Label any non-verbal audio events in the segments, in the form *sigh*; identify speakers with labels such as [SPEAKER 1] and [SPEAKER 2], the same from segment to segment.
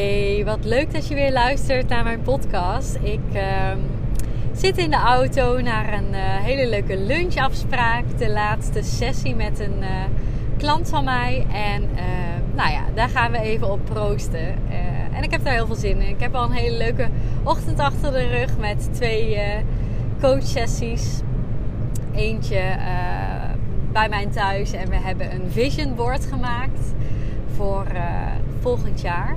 [SPEAKER 1] Hey, wat leuk dat je weer luistert naar mijn podcast. Ik uh, zit in de auto naar een uh, hele leuke lunchafspraak. De laatste sessie met een uh, klant van mij. En eh, nou ja, daar gaan we even op proosten. en ik heb daar heel veel zin in. Ik heb al een hele leuke ochtend achter de rug met twee coachsessies. Eentje bij mijn thuis en we hebben een vision board gemaakt voor volgend jaar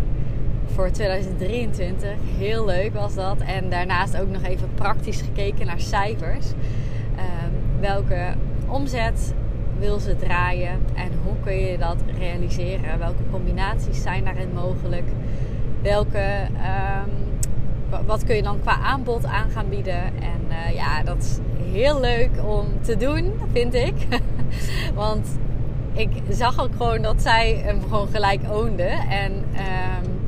[SPEAKER 1] voor 2023. Heel leuk was dat. En daarnaast ook nog even praktisch gekeken naar cijfers. Um, welke omzet wil ze draaien en hoe kun je dat realiseren? Welke combinaties zijn daarin mogelijk? Welke, um, wat kun je dan qua aanbod aan gaan bieden? En uh, ja, dat is heel leuk om te doen, vind ik. *laughs* Want ik zag ook gewoon dat zij hem gewoon gelijk oonde. En um,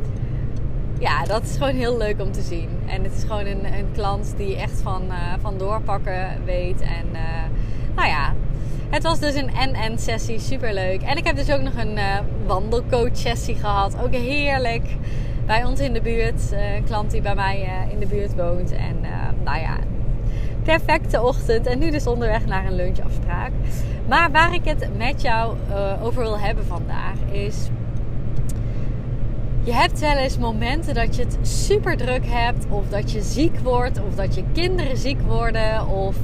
[SPEAKER 1] ja, dat is gewoon heel leuk om te zien. En het is gewoon een, een klant die echt van, uh, van doorpakken weet. En uh, nou ja, het was dus een NN sessie, super leuk. En ik heb dus ook nog een uh, wandelcoach sessie gehad, ook heerlijk. Bij ons in de buurt, een klant die bij mij in de buurt woont. En nou ja, perfecte ochtend. En nu dus onderweg naar een lunchafspraak. Maar waar ik het met jou over wil hebben vandaag is je hebt wel eens momenten dat je het super druk hebt, of dat je ziek wordt, of dat je kinderen ziek worden, of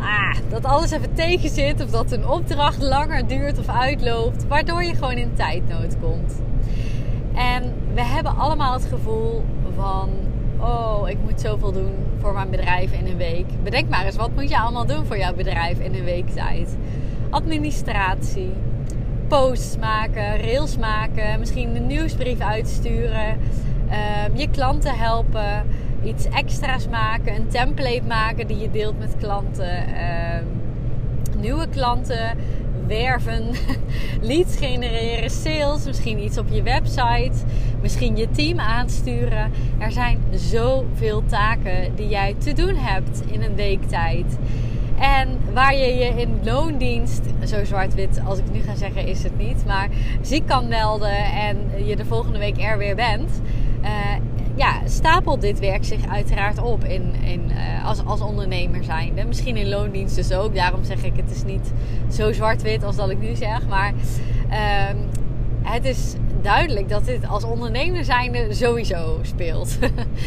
[SPEAKER 1] ah, dat alles even tegen zit, of dat een opdracht langer duurt of uitloopt, waardoor je gewoon in tijdnood komt. En we hebben allemaal het gevoel van: oh, ik moet zoveel doen voor mijn bedrijf in een week. Bedenk maar eens, wat moet je allemaal doen voor jouw bedrijf in een week tijd? Administratie, posts maken, rails maken, misschien een nieuwsbrief uitsturen, uh, je klanten helpen, iets extra's maken, een template maken die je deelt met klanten, uh, nieuwe klanten werven, *laughs* leads genereren, sales, misschien iets op je website, misschien je team aansturen. Er zijn zoveel taken die jij te doen hebt in een week tijd. En waar je je in loondienst, zo zwart-wit als ik nu ga zeggen is het niet, maar ziek kan melden en je de volgende week er weer bent. Uh, ja, stapelt dit werk zich uiteraard op in, in, uh, als, als ondernemer zijnde. Misschien in loondienst dus ook. Daarom zeg ik het is niet zo zwart-wit als dat ik nu zeg. Maar uh, het is duidelijk dat dit als ondernemer zijnde sowieso speelt.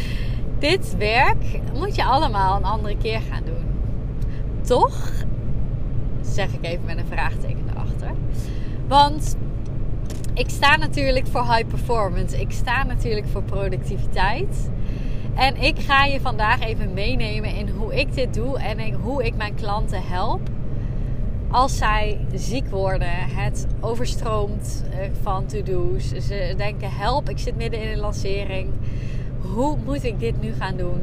[SPEAKER 1] *laughs* dit werk moet je allemaal een andere keer gaan doen toch, zeg ik even met een vraagteken erachter. Want ik sta natuurlijk voor high performance. Ik sta natuurlijk voor productiviteit. En ik ga je vandaag even meenemen in hoe ik dit doe en hoe ik mijn klanten help. Als zij ziek worden, het overstroomt eh, van to-do's. Ze denken: help, ik zit midden in een lancering. Hoe moet ik dit nu gaan doen?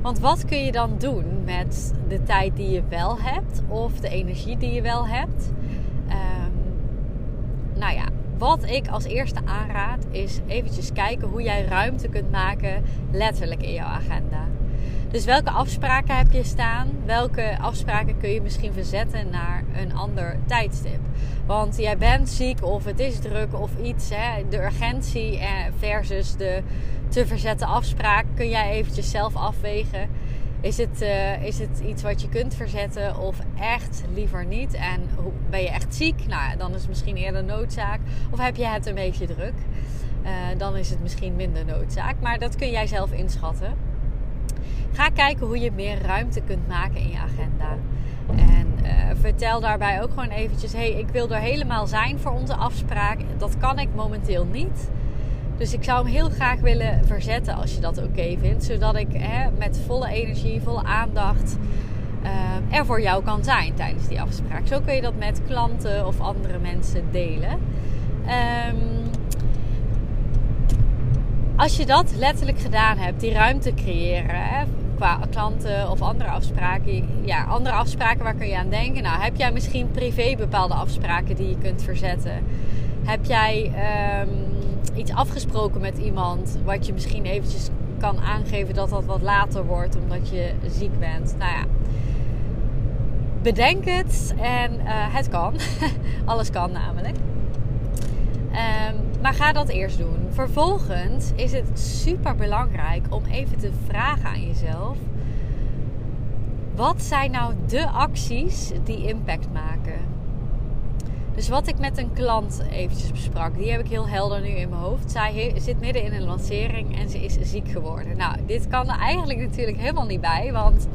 [SPEAKER 1] Want wat kun je dan doen met de tijd die je wel hebt of de energie die je wel hebt? Um, nou ja, wat ik als eerste aanraad is eventjes kijken hoe jij ruimte kunt maken letterlijk in jouw agenda. Dus welke afspraken heb je staan? Welke afspraken kun je misschien verzetten naar een ander tijdstip? Want jij bent ziek of het is druk of iets. Hè? De urgentie eh, versus de te verzetten afspraak kun jij eventjes zelf afwegen. Is het, uh, is het iets wat je kunt verzetten of echt liever niet? En ben je echt ziek? Nou, dan is het misschien eerder noodzaak. Of heb je het een beetje druk? Uh, dan is het misschien minder noodzaak. Maar dat kun jij zelf inschatten. Ga kijken hoe je meer ruimte kunt maken in je agenda. En uh, vertel daarbij ook gewoon eventjes: hey, ik wil er helemaal zijn voor onze afspraak. Dat kan ik momenteel niet. Dus ik zou hem heel graag willen verzetten als je dat oké vindt. Zodat ik hè, met volle energie, volle aandacht uh, er voor jou kan zijn tijdens die afspraak. Zo kun je dat met klanten of andere mensen delen. Um, Als je dat letterlijk gedaan hebt, die ruimte creëren, hè, qua klanten of andere afspraken. Ja, andere afspraken, waar kun je aan denken? Nou, heb jij misschien privé bepaalde afspraken die je kunt verzetten? Heb jij ehm, afgesproken met iemand wat je misschien eventjes kan aangeven dat dat wat later wordt omdat je ziek bent? Nou ja, bedenk het en uh, het kan. *laughs* Alles kan namelijk. Um, maar ga dat eerst doen. Vervolgens is het super belangrijk om even te vragen aan jezelf: wat zijn nou de acties die impact maken? Dus wat ik met een klant eventjes besprak, die heb ik heel helder nu in mijn hoofd. Zij zit midden in een lancering en ze is ziek geworden. Nou, dit kan er eigenlijk natuurlijk helemaal niet bij, want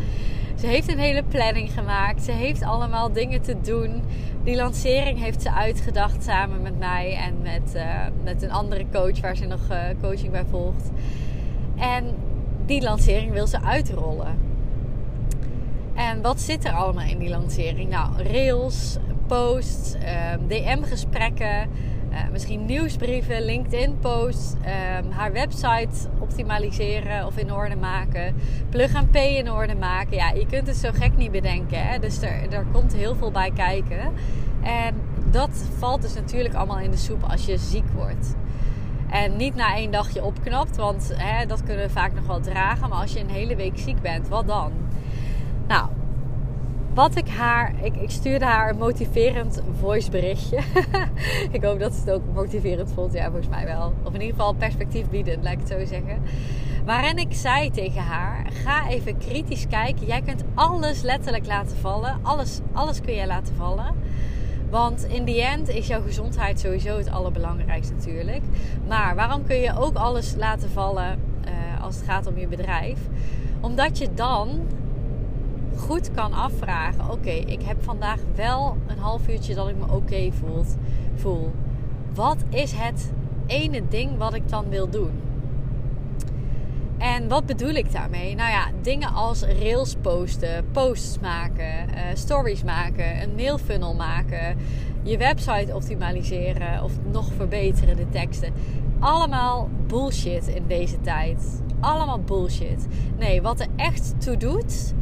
[SPEAKER 1] ze heeft een hele planning gemaakt. Ze heeft allemaal dingen te doen. Die lancering heeft ze uitgedacht samen met mij en met, uh, met een andere coach waar ze nog uh, coaching bij volgt. En die lancering wil ze uitrollen. En wat zit er allemaal in die lancering? Nou, rails, posts, ehm, DM-gesprekken, uh, misschien nieuwsbrieven, LinkedIn-posts, um, haar website optimaliseren of in orde maken, plug and pay in orde maken. Ja, je kunt het zo gek niet bedenken. Hè? Dus er, er komt heel veel bij kijken. En dat valt dus natuurlijk allemaal in de soep als je ziek wordt. En niet na één dagje opknapt, want hè, dat kunnen we vaak nog wel dragen. Maar als je een hele week ziek bent, wat dan? Nou, wat ik haar. Ik, ik stuurde haar een motiverend voiceberichtje. *laughs* ik hoop dat ze het ook motiverend vond. Ja, volgens mij wel. Of in ieder geval perspectief biedend, laat ik het zo zeggen. Waarin ik zei tegen haar: ga even kritisch kijken. Jij kunt alles letterlijk laten vallen. Alles, alles kun je laten vallen. Want in die end is jouw gezondheid sowieso het allerbelangrijkste natuurlijk. Maar waarom kun je ook alles laten vallen uh, als het gaat om je bedrijf? Omdat je dan goed kan afvragen: oké, ik heb vandaag wel een half uurtje dat ik me oké voel. Wat is het ene ding wat ik dan wil doen? En wat bedoel ik daarmee? Nou ja, dingen als rails posten, posts maken, uh, stories maken, een mailfunnel maken, je website optimaliseren of nog verbeteren de teksten. Allemaal bullshit in deze tijd. Allemaal bullshit. Nee, wat er echt toe doet,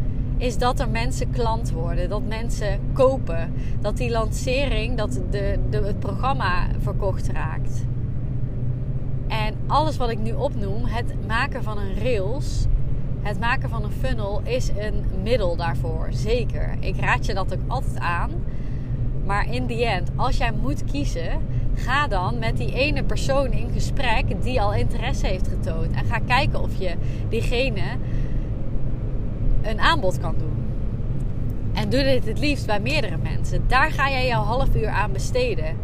[SPEAKER 1] is dat er mensen klant worden, dat mensen kopen, dat die lancering, dat de, de, het programma verkocht raakt. En alles wat ik nu opnoem, het maken van een rails, het maken van een funnel, is een middel daarvoor. Zeker. Ik raad je dat ook altijd aan. Maar in die end, als jij moet kiezen, ga dan met die ene persoon in gesprek die al interesse heeft getoond. En ga kijken of je diegene een aanbod kan doen. En doe dit het liefst bij meerdere mensen. Daar ga jij jouw half uur aan besteden.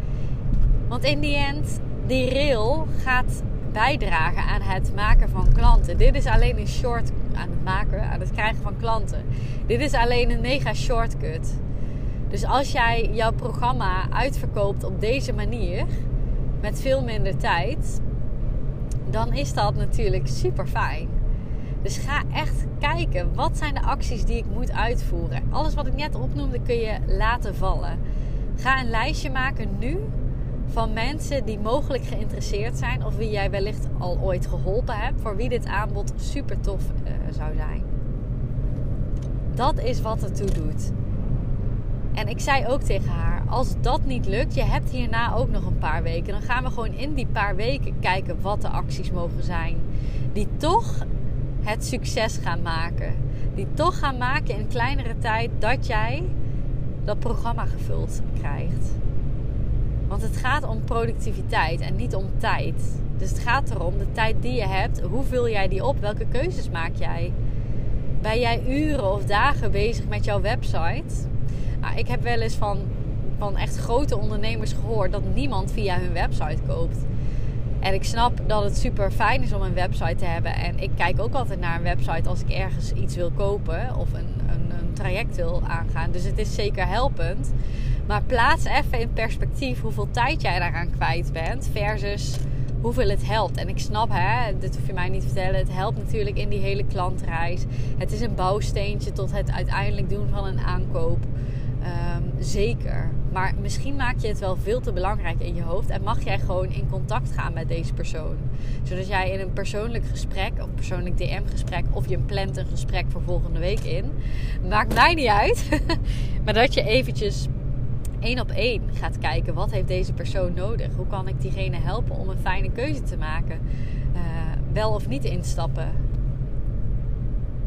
[SPEAKER 1] Want in die end, die rail gaat bijdragen aan het maken van klanten. Dit is alleen een short aan het maken, aan het krijgen van klanten. Dit is alleen een mega shortcut. Dus als jij jouw programma uitverkoopt op deze manier, met veel minder tijd, dan is dat natuurlijk super fijn. Dus ga echt kijken, wat zijn de acties die ik moet uitvoeren? Alles wat ik net opnoemde kun je laten vallen. Ga een lijstje maken nu van mensen die mogelijk geïnteresseerd zijn of wie jij wellicht al ooit geholpen hebt, voor wie dit aanbod super tof uh, zou zijn. Dat is wat het toe doet. En ik zei ook tegen haar: als dat niet lukt, je hebt hierna ook nog een paar weken. Dan gaan we gewoon in die paar weken kijken wat de acties mogen zijn. Die toch het succes gaan maken. Die toch gaan maken in kleinere tijd dat jij dat programma gevuld krijgt. Want het gaat om productiviteit en niet om tijd. Dus het gaat erom de tijd die je hebt, hoe vul jij die op? Welke keuzes maak jij? Ben jij uren of dagen bezig met jouw website? Nou, ik heb wel eens van, van echt grote ondernemers gehoord dat niemand via hun website koopt. En ik snap dat het super fijn is om een website te hebben. En ik kijk ook altijd naar een website als ik ergens iets wil kopen of een, een, traject wil aangaan. Dus het is zeker helpend. Maar plaats even in perspectief hoeveel tijd jij daaraan kwijt bent versus hoeveel het helpt. En ik snap, hè, dit hoef je mij niet te vertellen, het helpt natuurlijk in die hele klantreis. Het is een bouwsteentje tot het uiteindelijk doen van een aankoop. Ehm, zeker. Maar misschien maak je het wel veel te belangrijk in je hoofd. En mag jij gewoon in contact gaan met deze persoon. Zodat jij in een persoonlijk gesprek, of persoonlijk DM-gesprek, of je plant een gesprek voor volgende week in. Maakt mij niet uit. *laughs* maar dat je eventjes één op één gaat kijken. Wat heeft deze persoon nodig? Hoe kan ik diegene helpen om een fijne keuze te maken? Uh, wel of niet instappen?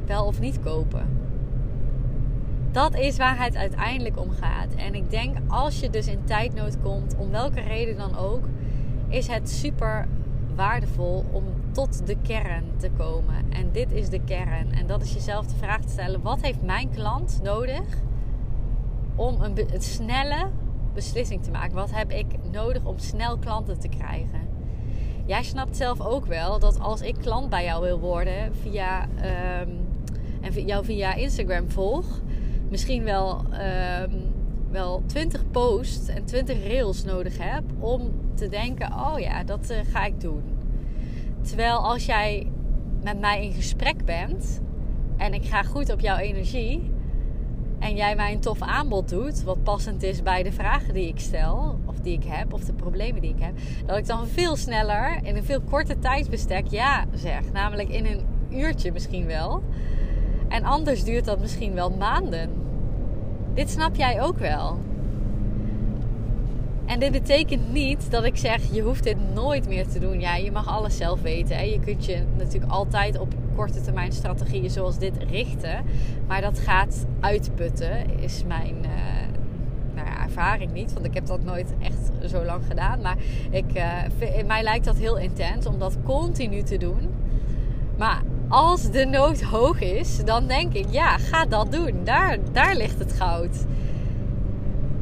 [SPEAKER 1] Wel of niet kopen? Dat is waar het uiteindelijk om gaat. En ik denk als je dus in tijdnood komt, om welke reden dan ook, is het super waardevol om tot de kern te komen. En dit is de kern. En dat is jezelf de vraag te stellen: wat heeft mijn klant nodig om een, snelle beslissing te maken? Wat heb ik nodig om snel klanten te krijgen? Jij snapt zelf ook wel dat als ik klant bij jou wil worden via um, en jou via Instagram volg, misschien wel, um, wel 20 posts en 20 rails nodig heb om te denken: oh ja, dat uh, ga ik doen. Terwijl als jij met mij in gesprek bent en ik ga goed op jouw energie en jij mij een tof aanbod doet, wat passend is bij de vragen die ik stel, of die ik heb, of de problemen die ik heb, dat ik dan veel sneller in een veel korter tijdsbestek ja zeg. Namelijk in een uurtje misschien wel. En anders duurt dat misschien wel maanden. Dit snap jij ook wel. En dit betekent niet dat ik zeg, je hoeft dit nooit meer te doen. Ja, je mag alles zelf weten. Je kunt je natuurlijk altijd op korte termijn strategieën zoals dit richten. Maar dat gaat uitputten, is mijn uh, nou ja, ervaring niet. Want ik heb dat nooit echt zo lang gedaan. Maar ik, uh, mij lijkt dat heel intens om dat continu te doen. Maar als de nood hoog is, dan denk ik, ja, ga dat doen. Daar, daar ligt het goud.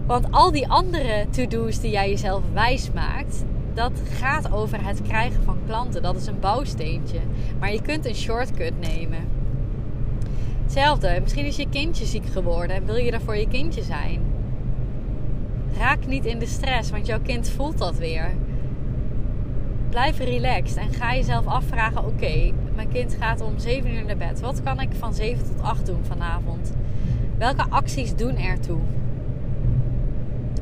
[SPEAKER 1] Want al die andere to-do's die jij jezelf wijs maakt, dat gaat over het krijgen van klanten. Dat is een bouwsteentje. Maar je kunt een shortcut nemen. Hetzelfde, misschien is je kindje ziek geworden en wil je er voor je kindje zijn. Raak niet in de stress, want jouw kind voelt dat weer. Blijf relaxed en ga jezelf afvragen: oké, mijn kind gaat om 7 uur naar bed. Wat kan ik van 7 tot 8 doen vanavond? Welke acties doen ertoe?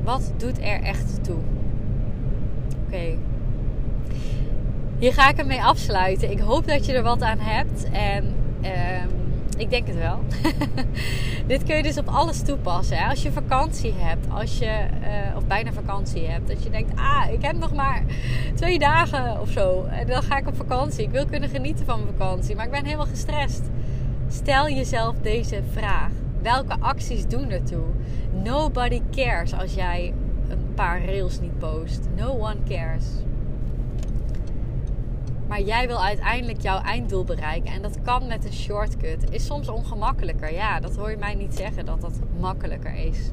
[SPEAKER 1] Wat doet er echt toe? Oké. Hier ga ik hem mee afsluiten. Ik hoop dat je er wat aan hebt. En um, ik denk het wel. *laughs* Dit kun je dus op alles toepassen. Als je vakantie hebt, als je, uh, of bijna vakantie hebt, dat je denkt: ah, ik heb nog maar twee dagen of zo. En dan ga ik op vakantie. Ik wil kunnen genieten van mijn vakantie, maar ik ben helemaal gestrest. Stel jezelf deze vraag: welke acties doen ertoe? Nobody cares als jij een paar rails niet post. No one cares. Maar jij wil uiteindelijk jouw einddoel bereiken. En dat kan met een shortcut. Is soms ongemakkelijker. Ja, dat hoor je mij niet zeggen dat dat makkelijker is.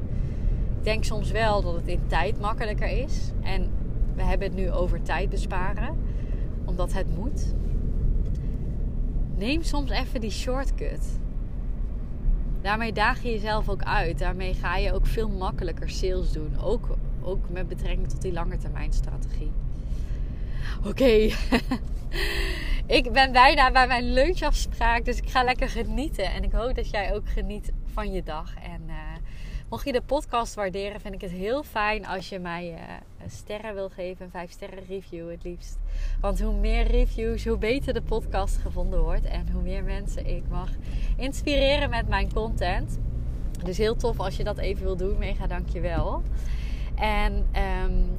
[SPEAKER 1] Ik denk soms wel dat het in tijd makkelijker is. En we hebben het nu over tijd besparen. Omdat het moet. Neem soms even die shortcut. Daarmee daag je jezelf ook uit. Daarmee ga je ook veel makkelijker sales doen. Ook, ook met betrekking tot die langetermijnstrategie. Oké. *laughs* ik ben bijna bij mijn lunchafspraak, dus ik ga lekker genieten. En ik hoop dat jij ook geniet van je dag. En uh, mocht je de podcast waarderen, vind ik het heel fijn als je mij uh, sterren wil geven. Een 5 sterren review het liefst. Want hoe meer reviews, hoe beter de podcast gevonden wordt. En hoe meer mensen ik mag inspireren met mijn content. Dus heel tof als je dat even wil doen. Mega dankjewel. En um,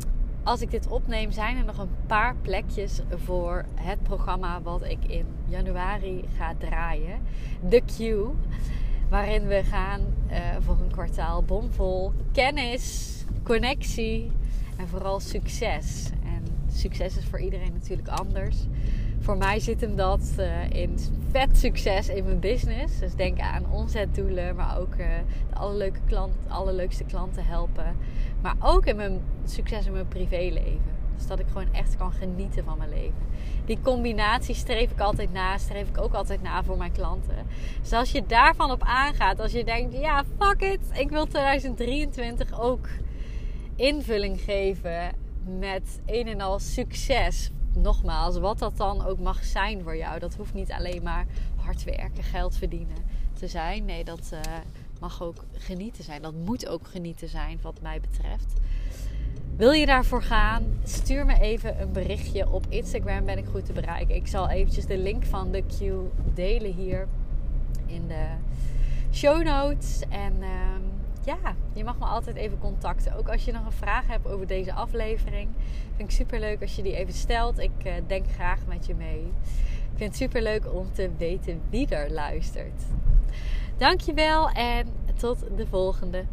[SPEAKER 1] als ik dit opneem, zijn er nog een paar plekjes voor het programma wat ik in januari ga draaien. The Q. Waarin we gaan uh, voor een kwartaal bomvol kennis, connectie en vooral succes. En succes is voor iedereen natuurlijk anders. Voor mij zit hem dat uh, in vet succes in mijn business. Dus denk aan omzetdoelen, maar ook uh, de allerleuke klant, allerleukste klanten helpen. Maar ook in mijn succes in mijn privéleven. Dus dat ik gewoon echt kan genieten van mijn leven. Die combinatie streef ik altijd na. Streef ik ook altijd na voor mijn klanten. Dus als je daarvan op aangaat. Als je denkt, ja, fuck it. Ik wil 2023 ook invulling geven met een en al succes. Nogmaals, wat dat dan ook mag zijn voor jou. Dat hoeft niet alleen maar hard werken, geld verdienen te zijn. Nee, dat, uh, mag ook genieten zijn. Dat moet ook genieten zijn, wat mij betreft. Wil je daarvoor gaan? Stuur me even een berichtje. Op Instagram ben ik goed te bereiken. Ik zal eventjes de link van de queue delen hier in de show notes. En ehm, ja, je mag me altijd even contacten. Ook als je nog een vraag hebt over deze aflevering. Vind ik super leuk als je die even stelt. Ik uh, denk graag met je mee. Ik vind het super leuk om te weten wie er luistert. Dankjewel en tot de volgende.